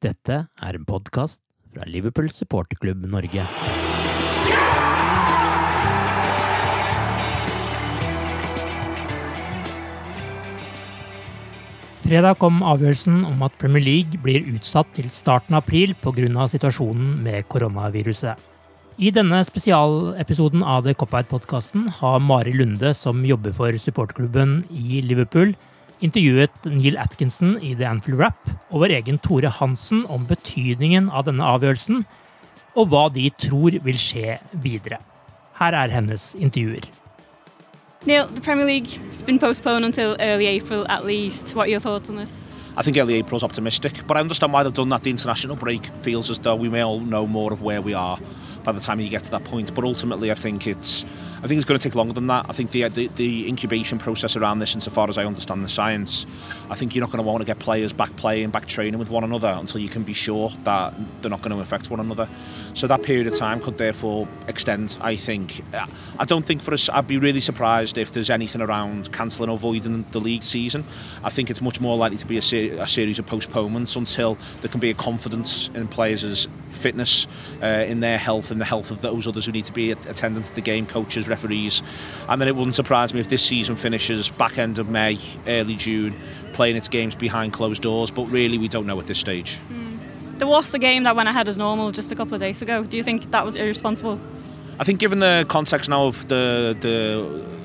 Dette er en podkast fra Liverpool supporterklubb Norge. Fredag kom avgjørelsen om at Premier League blir utsatt til starten av april pga. situasjonen med koronaviruset. I denne spesialepisoden av The Cop-Out-podkasten har Mari Lunde, som jobber for supporterklubben i Liverpool, intervjuet Neil Atkinson i The Anfield Rap og vår egen Tore Hansen om betydningen av denne avgjørelsen, og hva de tror vil skje videre. Her er hennes intervjuer. Neil, the Premier League has been postponed until early April at least. What are your thoughts on this? I think early April's optimistic, but I understand why they've done that. The international break feels as though we may all know more of where we are by the time you get to that point. But ultimately, I think it's I think it's going to take longer than that. I think the, the, the incubation process around this, insofar as I understand the science, I think you're not going to want to get players back playing, back training with one another until you can be sure that they're not going to affect one another. So that period of time could therefore extend. I think. I don't think for us. I'd be really surprised if there's anything around cancelling or voiding the league season. I think it's much more likely to be a, ser- a series of postponements until there can be a confidence in players' fitness, uh, in their health, and the health of those others who need to be attendant to the game, coaches, referees. And then it wouldn't surprise me if this season finishes back end of May, early June, playing its games behind closed doors. But really, we don't know at this stage. Mm. There was a game that went ahead as normal just a couple of days ago. Do you think that was irresponsible? I think, given the context now of the the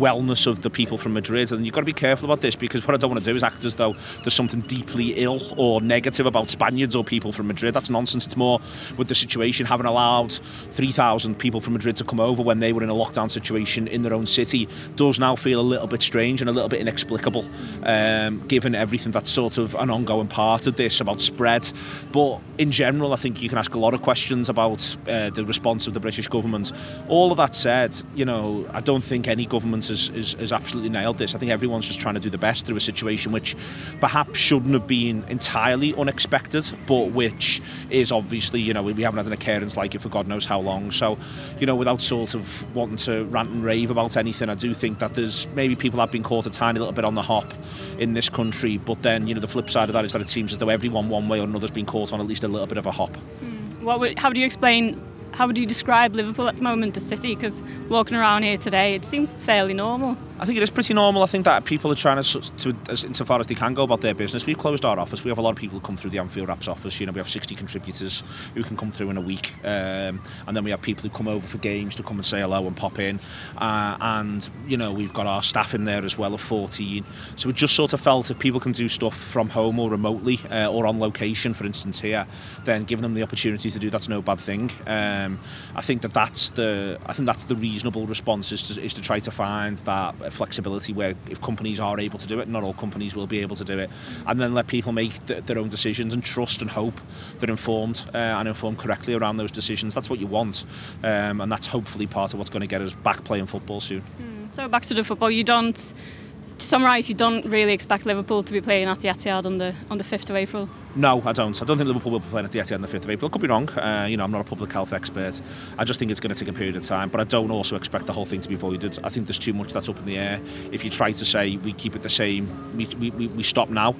wellness of the people from Madrid. And you've got to be careful about this because what I don't want to do is act as though there's something deeply ill or negative about Spaniards or people from Madrid. That's nonsense. It's more with the situation having allowed 3,000 people from Madrid to come over when they were in a lockdown situation in their own city does now feel a little bit strange and a little bit inexplicable um, given everything that's sort of an ongoing part of this about spread. But in general, I think you can ask a lot of questions about uh, the response of the British government. All of that said, you know, I don't think any government has, has, has, absolutely nailed this. I think everyone's just trying to do the best through a situation which perhaps shouldn't have been entirely unexpected, but which is obviously, you know, we haven't had an occurrence like it for God knows how long. So, you know, without sort of wanting to rant and rave about anything, I do think that there's maybe people have been caught a tiny little bit on the hop in this country, but then, you know, the flip side of that is that it seems as though everyone, one way or another, has been caught on at least a little bit of a hop. Mm. What would, how do you explain how would you describe Liverpool at the moment, the city? Because walking around here today, it seemed fairly normal. I think it is pretty normal. I think that people are trying to, to as insofar as they can go about their business. We've closed our office. We have a lot of people who come through the Anfield Wrap's office. You know, we have 60 contributors who can come through in a week, um, and then we have people who come over for games to come and say hello and pop in. Uh, and you know, we've got our staff in there as well of 14. So it just sort of felt if people can do stuff from home or remotely uh, or on location, for instance here, then giving them the opportunity to do that's no bad thing. Um, I think that that's the I think that's the reasonable response is to, is to try to find that flexibility where if companies are able to do it, not all companies will be able to do it, and then let people make th- their own decisions and trust and hope they're informed uh, and informed correctly around those decisions. That's what you want, um, and that's hopefully part of what's going to get us back playing football soon. Mm. So back to the football, you don't to summarise, you don't really expect Liverpool to be playing at the Etihad on the on the fifth of April. No, I don't. I don't think Liverpool will be playing at the Etihad on the 5th of April. I Could be wrong. Uh, you know, I'm not a public health expert. I just think it's going to take a period of time. But I don't also expect the whole thing to be voided. I think there's too much that's up in the air. If you try to say we keep it the same, we, we, we stop now,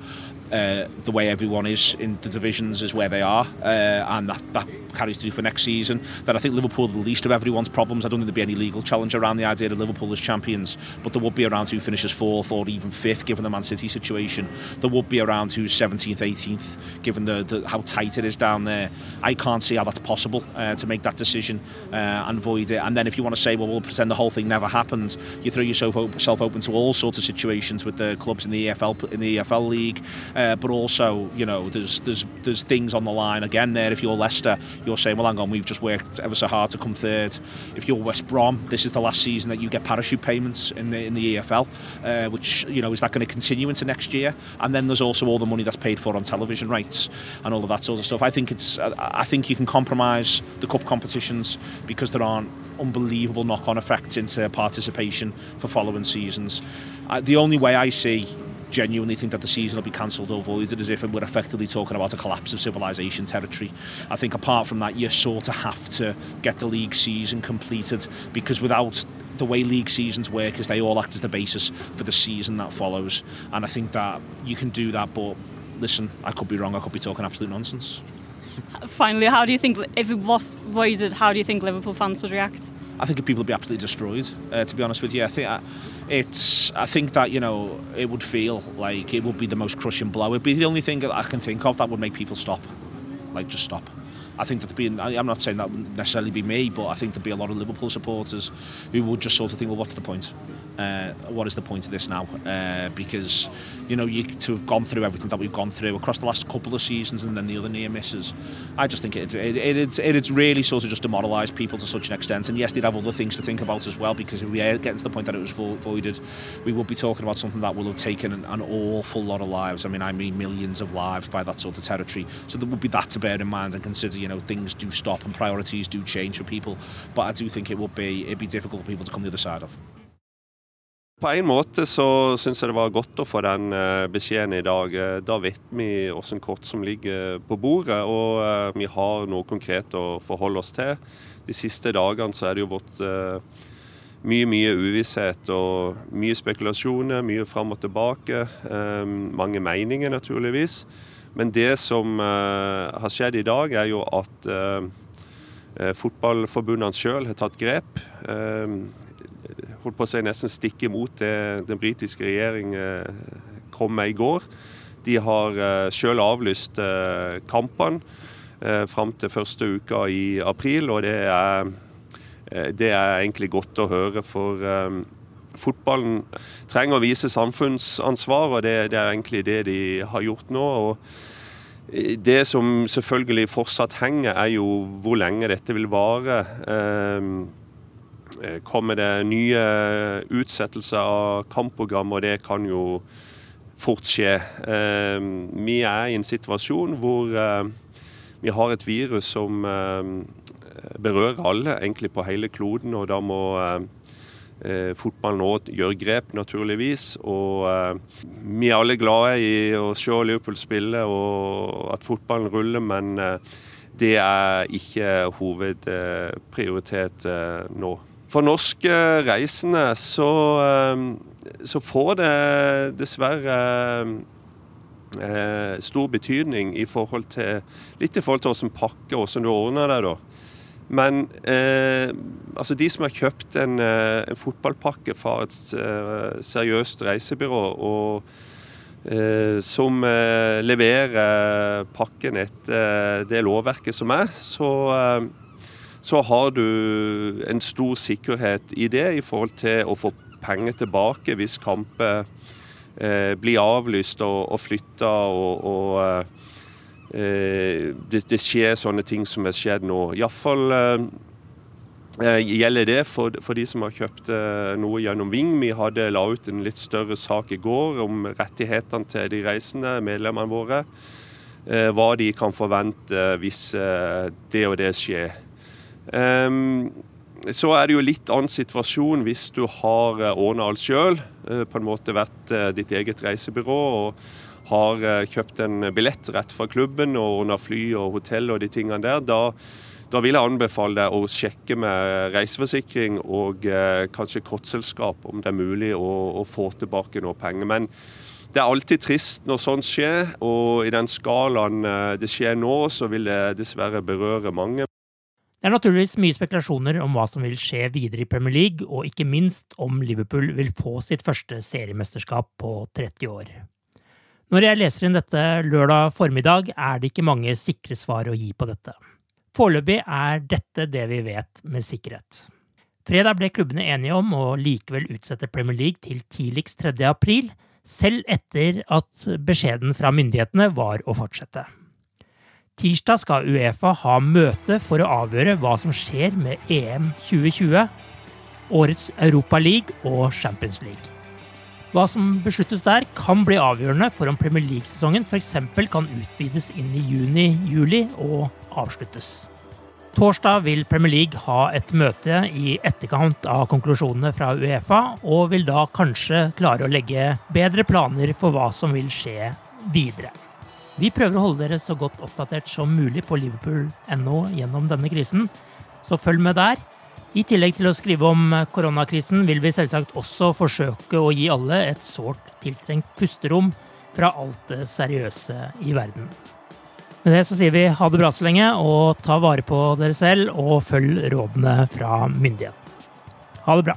uh, the way everyone is in the divisions is where they are, uh, and that, that carries through for next season. That I think Liverpool the least of everyone's problems. I don't think there'd be any legal challenge around the idea of Liverpool as champions, but there would be around who finishes fourth or even fifth, given the Man City situation. There would be around who's 17th, 18th, given the, the how tight it is down there. I can't see how that's possible uh, to make that decision uh, and void it. And then if you want to say, well, we'll pretend the whole thing never happened, you throw yourself open to all sorts of situations with the clubs in the EFL in the EFL league. Uh, but also, you know, there's there's there's things on the line again there. If you're Leicester, you're saying, well, hang on, we've just worked ever so hard to come third. If you're West Brom, this is the last season that you get parachute payments in the in the EFL, uh, which you know is that going to continue into next year? And then there's also all the money that's paid for on television rights and all of that sort of stuff. I think it's I think you can compromise the cup competitions because there aren't unbelievable knock-on effects into participation for following seasons. The only way I see genuinely think that the season will be cancelled or voided as if we're effectively talking about a collapse of civilization territory. I think apart from that, you sort of have to get the league season completed because without the way league seasons work is they all act as the basis for the season that follows and I think that you can do that but listen I could be wrong I could be talking absolute nonsense finally how do you think if it was voided how do you think Liverpool fans would react I think people would be absolutely destroyed uh, to be honest with you I think I, it's I think that you know it would feel like it would be the most crushing blow. It'd be the only thing that I can think of that would make people stop, like just stop. I think that there'd be, I'm not saying that would necessarily be me, but I think there'd be a lot of Liverpool supporters who would just sort of think, well, what's the point? Uh, what is the point of this now? Uh, because you know, you to have gone through everything that we've gone through across the last couple of seasons, and then the other near misses. I just think it it it, it, it's really sort of just demoralised people to such an extent. And yes, they'd have other things to think about as well, because if we are getting to the point that it was vo- voided, we would be talking about something that will have taken an, an awful lot of lives. I mean, I mean millions of lives by that sort of territory. So there would be that to bear in mind and consider. You know, things do stop and priorities do change for people. But I do think it would be it'd be difficult for people to come the other side of. På en måte så syns jeg det var godt å få den beskjeden i dag. Da vet vi hvilke kort som ligger på bordet, og vi har noe konkret å forholde oss til. De siste dagene så er det jo vært mye, mye uvisshet og mye spekulasjoner, mye fram og tilbake. Mange meninger, naturligvis. Men det som har skjedd i dag, er jo at fotballforbundene sjøl har tatt grep holdt på å si nesten stikke imot det den britiske regjering kom med i går. De har selv avlyst kampene fram til første uka i april, og det er, det er egentlig godt å høre. For fotballen trenger å vise samfunnsansvar, og det, det er egentlig det de har gjort nå. og det som selvfølgelig fortsatt henger, er jo hvor lenge dette vil vare. Kommer det nye utsettelser av kampprogram, og det kan jo fort skje. Vi er i en situasjon hvor vi har et virus som berører alle, egentlig på hele kloden. Og da må fotballen òg gjøre grep, naturligvis. Og vi er alle glade i å se Liverpool spille og at fotballen ruller, men det er ikke hovedprioritet nå. For norske reisende så, så får det dessverre stor betydning i forhold til, litt i forhold til hvordan pakke hvordan du ordner det. da. Men eh, altså de som har kjøpt en, en fotballpakke fra et seriøst reisebyrå, og eh, som eh, leverer pakken etter det lovverket som er, så så har du en stor sikkerhet i det i forhold til å få penger tilbake hvis kamper eh, blir avlyst og, og flytta og, og eh, det, det, skjer sånne ting som har skjedd nå. Iallfall eh, gjelder det for, for, de som har kjøpt eh, noe gjennom Ving. Vi hadde la ut en litt større sak i går om rettighetene til de reisende, medlemmene våre. Eh, hva de kan forvente hvis eh, det og det skjer. Um, så er det jo litt annen situasjon hvis du har ordna alt sjøl. På en måte vært ditt eget reisebyrå og har kjøpt en billett rett fra klubben og ordna fly og hotell og de tingene der. Da, da vil jeg anbefale deg å sjekke med reiseforsikring og kanskje kortselskap om det er mulig å, å få tilbake noe penger. Men det er alltid trist når sånt skjer, og i den skalaen eh, det skjer nå, så vil det dessverre berøre mange. Det er naturligvis mye spekulasjoner om hva som vil skje videre i Premier League, og ikke minst om Liverpool vil få sitt første seriemesterskap på 30 år. Når jeg leser inn dette lørdag formiddag, er det ikke mange sikre svar å gi på dette. Foreløpig er dette det vi vet med sikkerhet. Fredag ble klubbene enige om å likevel utsette Premier League til tidligst 3. april, selv etter at beskjeden fra myndighetene var å fortsette. Tirsdag skal Uefa ha møte for å avgjøre hva som skjer med EM 2020, årets Europa League og Champions League. Hva som besluttes der, kan bli avgjørende for om Premier League-sesongen f.eks. kan utvides inn i juni-juli og avsluttes. Torsdag vil Premier League ha et møte i etterkant av konklusjonene fra Uefa, og vil da kanskje klare å legge bedre planer for hva som vil skje videre. Vi prøver å holde dere så godt oppdatert som mulig på Liverpool.no gjennom denne krisen, så følg med der. I tillegg til å skrive om koronakrisen vil vi selvsagt også forsøke å gi alle et sårt tiltrengt pusterom fra alt det seriøse i verden. Med det så sier vi ha det bra så lenge, og ta vare på dere selv, og følg rådene fra myndighetene. Ha det bra.